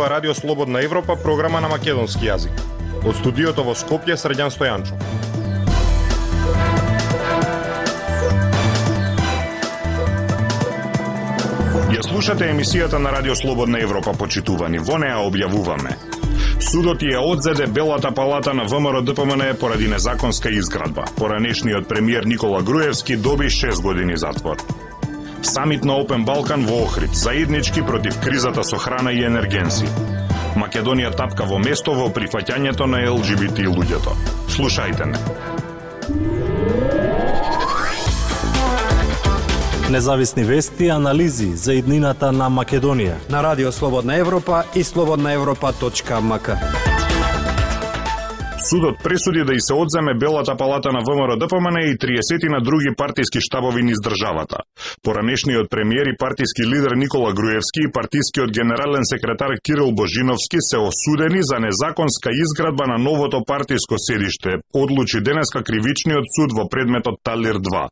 зборува Радио Слободна Европа, програма на македонски јазик. Од студиото во Скопје Средјан Стојанчо. Ја слушате емисијата на Радио Слободна Европа, почитувани. Во неа објавуваме. Судот ја одзеде Белата палата на ВМРО ДПМН поради незаконска изградба. Поранешниот премиер Никола Груевски доби 6 години затвор. Самит на Опен Балкан во Охрид, заеднички против кризата со храна и енергенси. Македонија тапка во место во прифаќањето на ЛГБТ луѓето. Слушајте не. Независни вести и анализи за иднината на Македонија. На Радио Слободна Европа и слободнаевропа.мк. Судот пресуди да и се одземе Белата палата на ВМРО ДПМН и 30 на други партиски штабови низ државата. Поранешниот премиер и партиски лидер Никола Груевски и партискиот генерален секретар Кирил Божиновски се осудени за незаконска изградба на новото партиско седиште, одлучи денеска кривичниот суд во предметот Талир 2.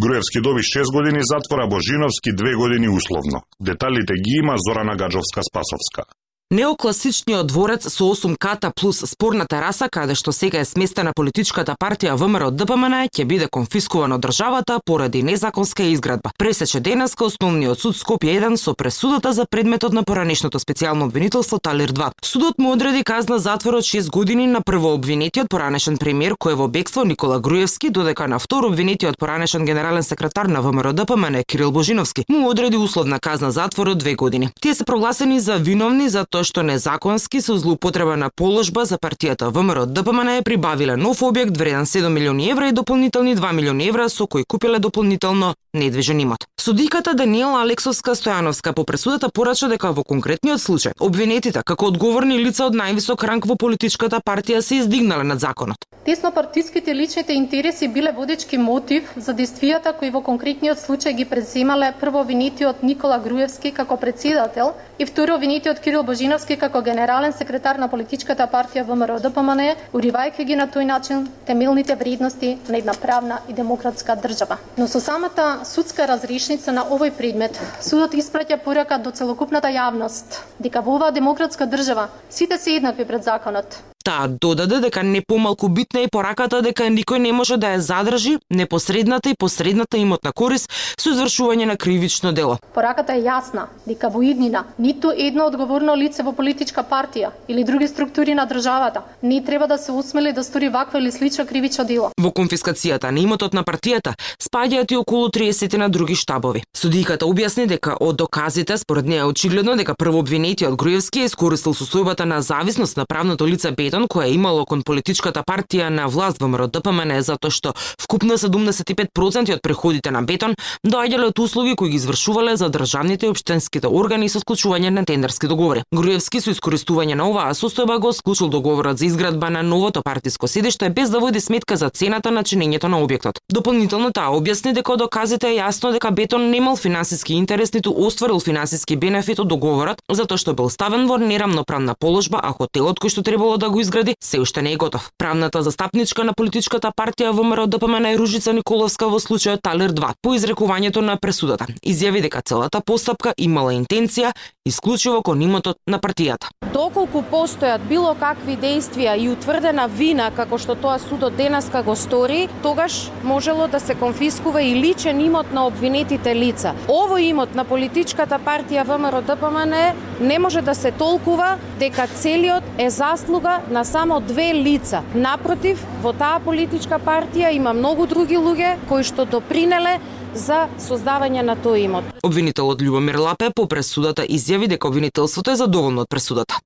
Груевски доби 6 години затвора, Божиновски 2 години условно. Деталите ги има Зорана Гаджовска-Спасовска. Неокласичниот дворец со 8 ката плюс спорна тераса, каде што сега е сместена политичката партија ВМРО ДПМН, ќе биде конфискуван од државата поради незаконска изградба. Пресече денеска основниот суд Скопје 1 со пресудата за предметот на поранешното специјално обвинителство Талир 2. Судот му одреди казна затвор од 6 години на прво обвинетиот поранешен премиер кој е во бегство Никола Груевски, додека на второ обвинетиот поранешен генерален секретар на ВМРО ДПМН Кирил Божиновски му одреди условна казна затвор од 2 години. Тие се прогласени за виновни за тоа што незаконски со злоупотреба на положба за партијата ВМРО ДПМН е прибавила нов објект вреден 7 милиони евра и дополнителни 2 милиони евра со кои купиле дополнително недвижен имот. Судиката Даниела Алексовска Стојановска по пресудата порача дека во конкретниот случај обвинетите како одговорни лица од највисок ранг во политичката партија се издигнале над законот. Тесно партиските личните интереси биле водечки мотив за действијата кои во конкретниот случај ги преземале прво обвинетиот Никола Груевски како председател и второ обвинетиот Кирил Божин. Божиновски како генерален секретар на политичката партија ВМРО ДПМН, уривајќи ги на тој начин темелните вредности на една правна и демократска држава. Но со самата судска разрешница на овој предмет, судот испраќа порака до целокупната јавност дека во оваа демократска држава сите се еднакви пред законот, Таа додаде дека не помалку битна е пораката дека никој не може да ја задржи непосредната и посредната имотна корис со извршување на кривично дело. Пораката е јасна дека во иднина ниту едно одговорно лице во политичка партија или други структури на државата не треба да се усмели да стори вакво или слично кривично дело. Во конфискацијата на имотот на партијата спаѓаат и околу 30 на други штабови. Судиката објасни дека од доказите според неја е очигледно дека прво обвинетиот Груевски е искористил состојбата на зависност на правното лице Бетон која е имало кон политичката партија на власт во МРО ДПМН затоа што вкупно 75% од приходите на Бетон доаѓале од услуги кои ги извршувале за државните и општинските органи со склучување на тендерски договори. Груевски со искористување на оваа состојба го склучил договорот за изградба на новото партиско седиште без да води сметка за цената на чинењето на објектот. Дополнително таа објасни дека доказите е јасно дека Бетон немал финансиски интерес ниту остварил финансиски бенефит од договорот затоа што бил ставен во нерамноправна положба, а хотелот кој што требало да го изгради се уште не е готов. Правната застапничка на политичката партија ВМРО ДПМН е Ружица Николовска во случајот Талер 2 по изрекувањето на пресудата. Изјави дека целата постапка имала интенција исклучиво кон имотот на партијата. Доколку постојат било какви действија и утврдена вина како што тоа судот денеска го стори, тогаш можело да се конфискува и личен имот на обвинетите лица. Овој имот на политичката партија ВМРО ДПМН не може да се толкува дека целиот е заслуга на само две лица. Напротив, во таа политичка партија има многу други луѓе кои што допринеле за создавање на тој имот. Обвинителот Љубомир Лапе по пресудата изјави дека обвинителството е задоволно од пресудата.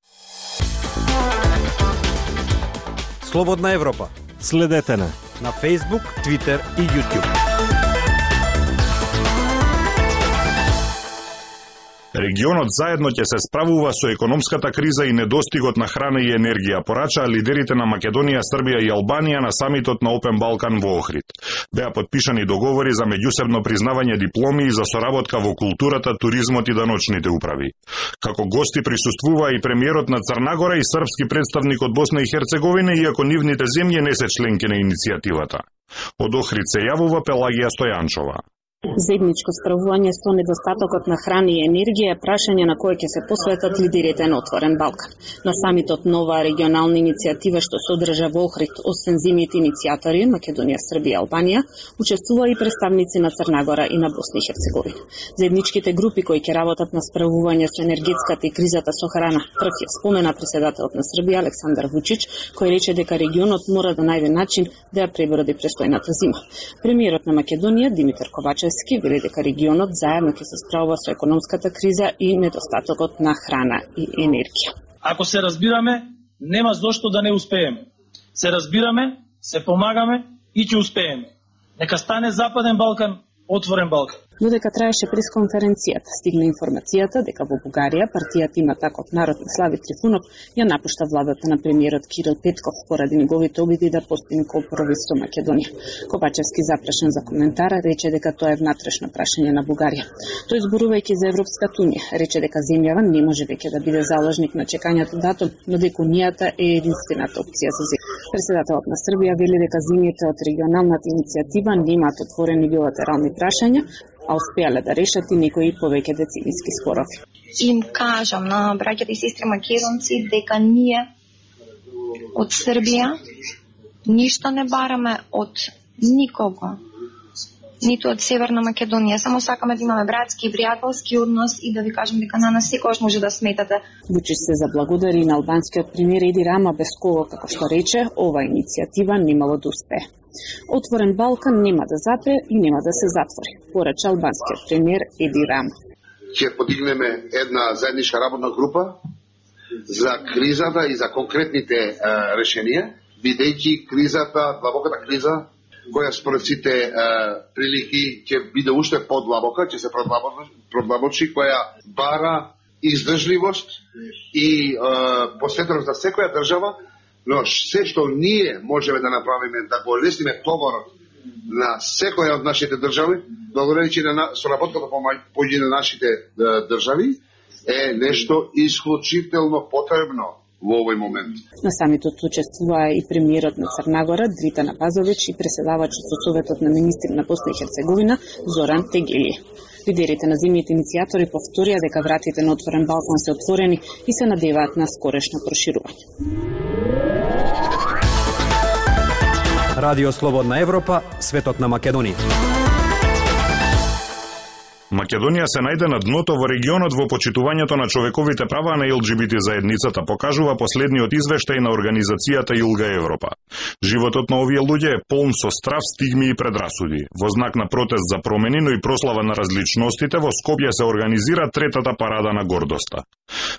Слободна Европа Следете на на Facebook, Twitter и YouTube. Регионот заедно ќе се справува со економската криза и недостигот на храна и енергија, порачаа лидерите на Македонија, Србија и Албанија на самитот на Опен Балкан во Охрид. Беа подпишани договори за меѓусебно признавање дипломи и за соработка во културата, туризмот и даночните управи. Како гости присуствува и премиерот на Црнагора и српски представник од Босна и Херцеговина, иако нивните земји не се членки на иницијативата. Од Охрид се јавува Пелагија Стојанчова. Заедничко справување со недостатокот на храна и енергија е прашање на кое ќе се посветат лидерите на Отворен Балкан. На самитот нова регионална иницијатива што содржа во Охрид, освен зимните иницијатори Македонија, Србија Албанија, учествува и представници на Црнагора и на Босна и Херцеговина. Заедничките групи кои ќе работат на справување со енергетската и кризата со храна, прв ја спомена председателот на Србија Александар Вучич, кој рече дека регионот мора да најде начин да ја преброди престојната зима. Премиерот на Македонија Димитар Ковачев Ковачевски вели дека регионот заедно ќе се справува со економската криза и недостатокот на храна и енергија. Ако се разбираме, нема зошто да не успееме. Се разбираме, се помагаме и ќе успееме. Нека стане Западен Балкан отворен Балкан. Додека траеше пресконференцијата, стигна информацијата дека во Бугарија партијата има таков народ на Слави Трифунов ја напушта владата на премиерот Кирил Петков поради неговите обиди да постигне компромис со Македонија. Копачевски запрашен за коментара рече дека тоа е внатрешно прашање на Бугарија. Тој зборувајќи за Европската унија, рече дека земјава не може веќе да биде заложник на чекањето датум, но дека унијата е единствената опција за земја. Председателот на Србија вели дека земјите од регионалната иницијатива немаат отворени билатерални прашања, а успеале да решат и некои повеќе децилиски спорови. Им кажам на браќата и сестри македонци дека ние од Србија ништо не бараме од никого, ниту од Северна Македонија. Само сакаме да имаме братски и пријателски однос и да ви кажам дека на нас секогаш може да сметате. Вучич се заблагодари на албанскиот премиер Еди Рама без кого, како што рече, ова иницијатива немало да успее. Отворен Балкан нема да запре и нема да се затвори, порача албанскиот премиер Еди Рама. Ќе подигнеме една заедничка работна група за кризата и за конкретните е, решенија, бидејќи кризата, длабоката криза, која според сите е, прилики ќе биде уште подлабока, ќе се продлабочи, која бара издржливост и е, посветеност за секоја држава Но се што ние можеме да направиме да го лесниме товарот на секоја од нашите држави, благодарение на соработката помеѓу на нашите држави, е нешто исклучително потребно во овој момент. На самитот учествуваа и премиерот на Црнагора Дритана Пазович и преседавачот со Советот на министри на Босна и Херцеговина Зоран Тегели. Лидерите на земјите иницијатори повторија дека вратите на отворен балкон се отворени и се надеваат на скорешно проширување. Радио Слободна Европа, светот на Македонија. Македонија се најде на дното во регионот во почитувањето на човековите права на ЛГБТ заедницата, покажува последниот извештај на организацијата Јулга Европа. Животот на овие луѓе е полн со страв, стигми и предрасуди. Во знак на протест за промени, но и прослава на различностите, во Скопје се организира третата парада на гордоста.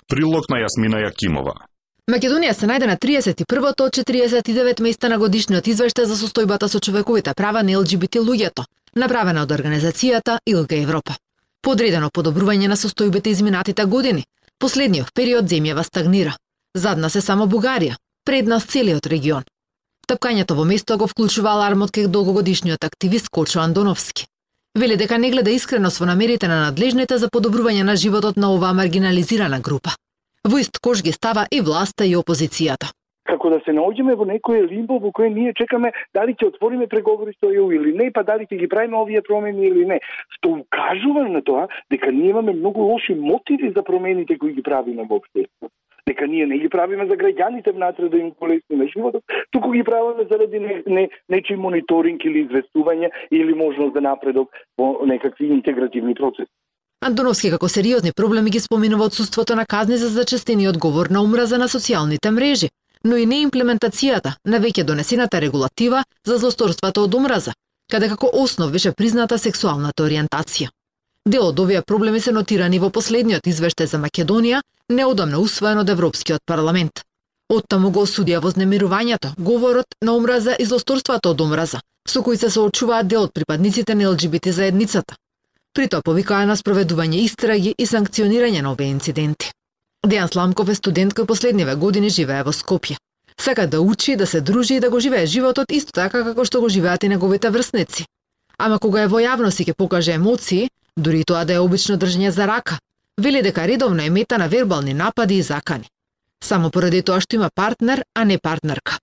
Прилог на Јасмина Јакимова. Македонија се најде на 31-то од 49 места на годишниот извештај за состојбата со човековите права на ЛГБТ луѓето, направена од организацијата Илга Европа. Подредено подобрување на состојбите изминатите години, последниот период земјава стагнира. Задна се само Бугарија, пред нас целиот регион. Тапкањето во место го вклучува алармот кај долгогодишниот активист Кочо Андоновски. Вели дека не гледа искреност во намерите на надлежните за подобрување на животот на оваа маргинализирана група. Во ист кош ги става и власта и опозицијата како да се наоѓаме во некој лимбо во кој ние чекаме дали ќе отвориме преговори со ЕУ или не, па дали ќе ги правиме овие промени или не. Што укажува на тоа дека ние имаме многу лоши мотиви за промените кои ги правиме во општеството. Дека ние не ги правиме за граѓаните внатре да им полесниме животот, туку ги правиме заради не, не, нечи мониторинг или известување или можност за напредок во некакви интегративни процеси. Антоновски како сериозни проблеми ги споменува отсутството на казни за зачестени одговор на омраза на социјалните мрежи, но и неимплементацијата на веќе донесената регулатива за злосторствата од омраза, каде како основ беше призната сексуалната ориентација. Дел од овие проблеми се нотирани во последниот извештај за Македонија, неодамно усвоен од Европскиот парламент. Оттаму го осудија вознемирувањето, говорот на омраза и злосторствата од омраза, со кои се соочуваат дел од припадниците на ЛГБТ заедницата, Притоа повикаа на спроведување истраги и санкционирање на овие инциденти. Дејан Сламков е студент кој последниве години живее во Скопје. Сака да учи, да се дружи и да го живее животот исто така како што го живеат и неговите врсници. Ама кога е во јавност и ќе покаже емоции, дури и тоа да е обично држање за рака, вели дека редовно е мета на вербални напади и закани. Само поради тоа што има партнер, а не партнерка.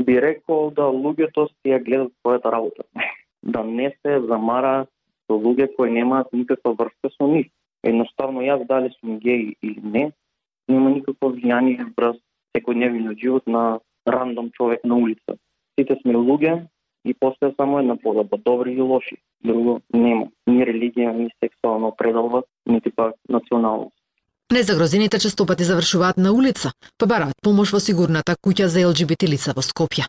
Би рекол да луѓето си ја гледат својата работа. Да не се замара со луѓе кои немаат никаква врска со нив. Едноставно јас дали сум геј или не, нема никакво влијание врз секојдневниот живот на рандом човек на улица. Сите сме луѓе и постоја само една подоба, добри и лоши. Друго нема. Ни религија, ни сексуална определба, нити пак националност. Незагрозените честопати завршуваат на улица, па бараат помош во сигурната куќа за ЛГБТ лица во Скопје.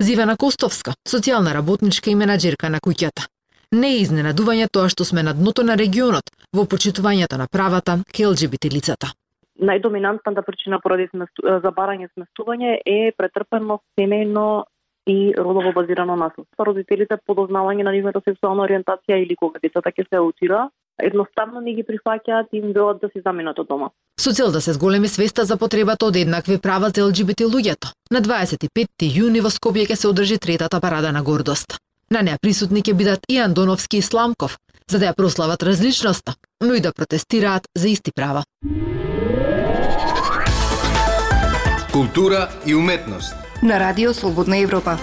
Зивана Костовска, социјална работничка и менаџерка на куќата. Не е изненадување тоа што сме на дното на регионот во почитувањето на правата ке ЛГБТ лицата најдоминантната да причина поради за барање сместување е претрпено семејно и родово базирано насилство. Родителите подознавање на нивната сексуална ориентација или кога децата ќе се аутира, едноставно не ги прифаќаат и им велат да се заменат од дома. Со цел да се зголеми свеста за потребата од еднакви права за ЛГБТ луѓето, на 25 јуни во Скопје ќе се одржи третата парада на гордост. На неа присутни ќе бидат и Андоновски и Сламков, за да ја прослават различноста, но и да протестираат за исти права. Култура и уметност на Радио Слободна Европа.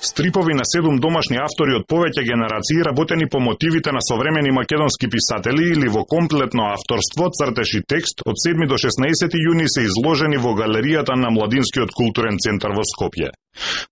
Стрипови на седум домашни автори од повеќе генерации работени по мотивите на современи македонски писатели или во комплетно авторство, цртеш и текст од 7 до 16 јуни се изложени во галеријата на Младинскиот културен центар во Скопје.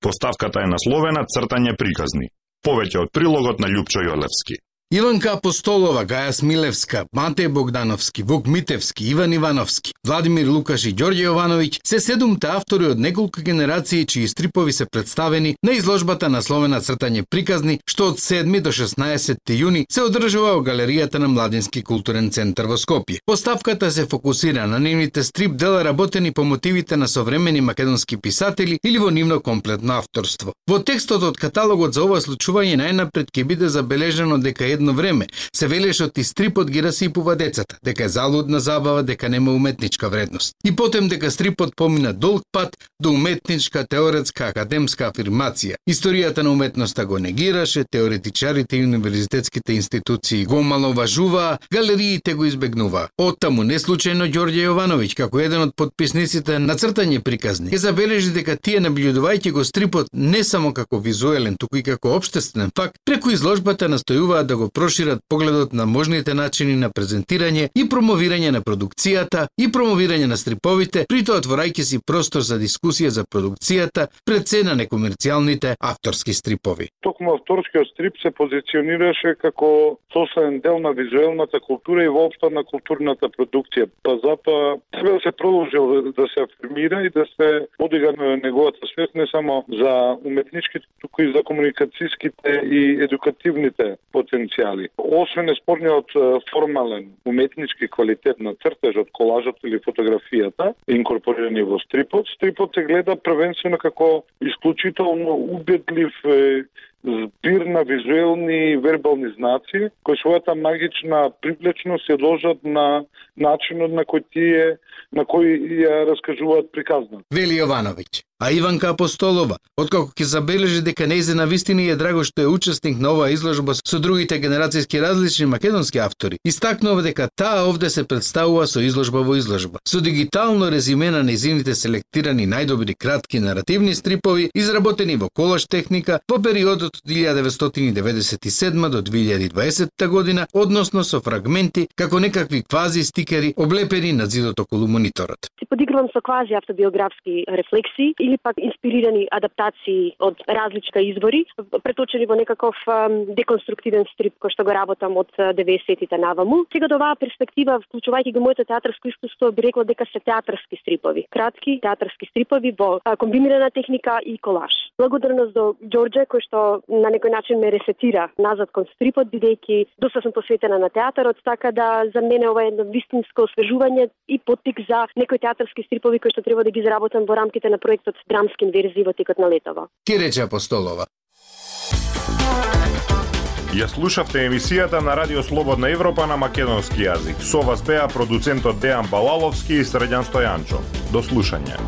Поставката е насловена Цртање приказни. Повеќе од прилогот на Љупчо Јолевски. Иванка Апостолова, Гаја Смилевска, Матеј Богдановски, Вук Митевски, Иван Ивановски, Владимир Лукаш и Ѓорѓе Јовановиќ се седумте автори од неколку генерации чии стрипови се представени на изложбата на словена цртање приказни, што од 7 до 16 јуни се одржува во галеријата на Младински културен центар во Скопје. Поставката се фокусира на нивните стрип дела работени по мотивите на современи македонски писатели или во нивно комплетно авторство. Во текстот од каталогот за ова случување најнапред ќе биде забележано дека едно време се велеше од стрипот ги расипува децата, дека е залудна забава, дека нема уметничка вредност. И потем дека стрипот помина долг пат до уметничка, теоретска, академска афирмација. Историјата на уметноста го негираше, теоретичарите и универзитетските институции го маловажуваа, галериите го избегнуваа. Оттаму не случајно Ѓорѓе Јовановиќ, како еден од подписниците на цртање приказни, ја забележи дека тие набљудувајќи го стрипот не само како визуелен, туку и како обштествен факт, преку изложбата настојуваат да го прошират погледот на можните начини на презентирање и промовирање на продукцијата и промовирање на стриповите, при тоа отворајќи си простор за дискусија за продукцијата пред се на некомерцијалните авторски стрипови. Токму авторскиот стрип се позиционираше како сосен дел на визуелната култура и воопшто на културната продукција. Па затоа треба да се продолжи да се афирмира и да се подига на неговата свест не само за уметничките, туку и за комуникацијските и едукативните потенцијали потенцијали. Освен неспорниот формален уметнички квалитет на цртежот, колажот или фотографијата, инкорпорирани во стрипот, стрипот се гледа првенствено како исклучително убедлив збир на визуелни и вербални знаци, кои својата магична привлечност се должат на начинот на кој тие на кој ја раскажуваат приказна. Вели Јовановиќ. А Иванка Апостолова, откако ќе забележи дека нејзина вистина е драго што е учесник на оваа изложба со другите генерацијски различни македонски автори, истакнува дека таа овде се представува со изложба во изложба, со дигитално резиме на нејзините селектирани најдобри кратки наративни стрипови, изработени во колаш техника по периодот од 1997 до 2020 година, односно со фрагменти како некакви квази стикери облепени на зидот околу мониторот. Се подигрувам со квази автобиографски рефлекси или пак инспирирани адаптации од различни извори, преточени во некаков деконструктивен стрип кој што го работам од 90-тите наваму. Сега до оваа перспектива, вклучувајќи го моето театарско искуство, би рекла дека се театарски стрипови, кратки театарски стрипови во комбинирана техника и колаж. Благодарност до Ѓорџе кој што на некој начин ме ресетира назад кон стрипот, бидејќи доста сум посветена на театарот, така да за мене ова е едно вистинско освежување и поттик за некои театарски стрипови кои што треба да ги изработам во рамките на проектот драмски инверзии во текот на летово. Ти рече Апостолова. Ја слушавте емисијата на Радио Слободна Европа на македонски јазик. Со вас беа продуцентот Дејан Балаловски и Средјан Стојанчо. До слушање.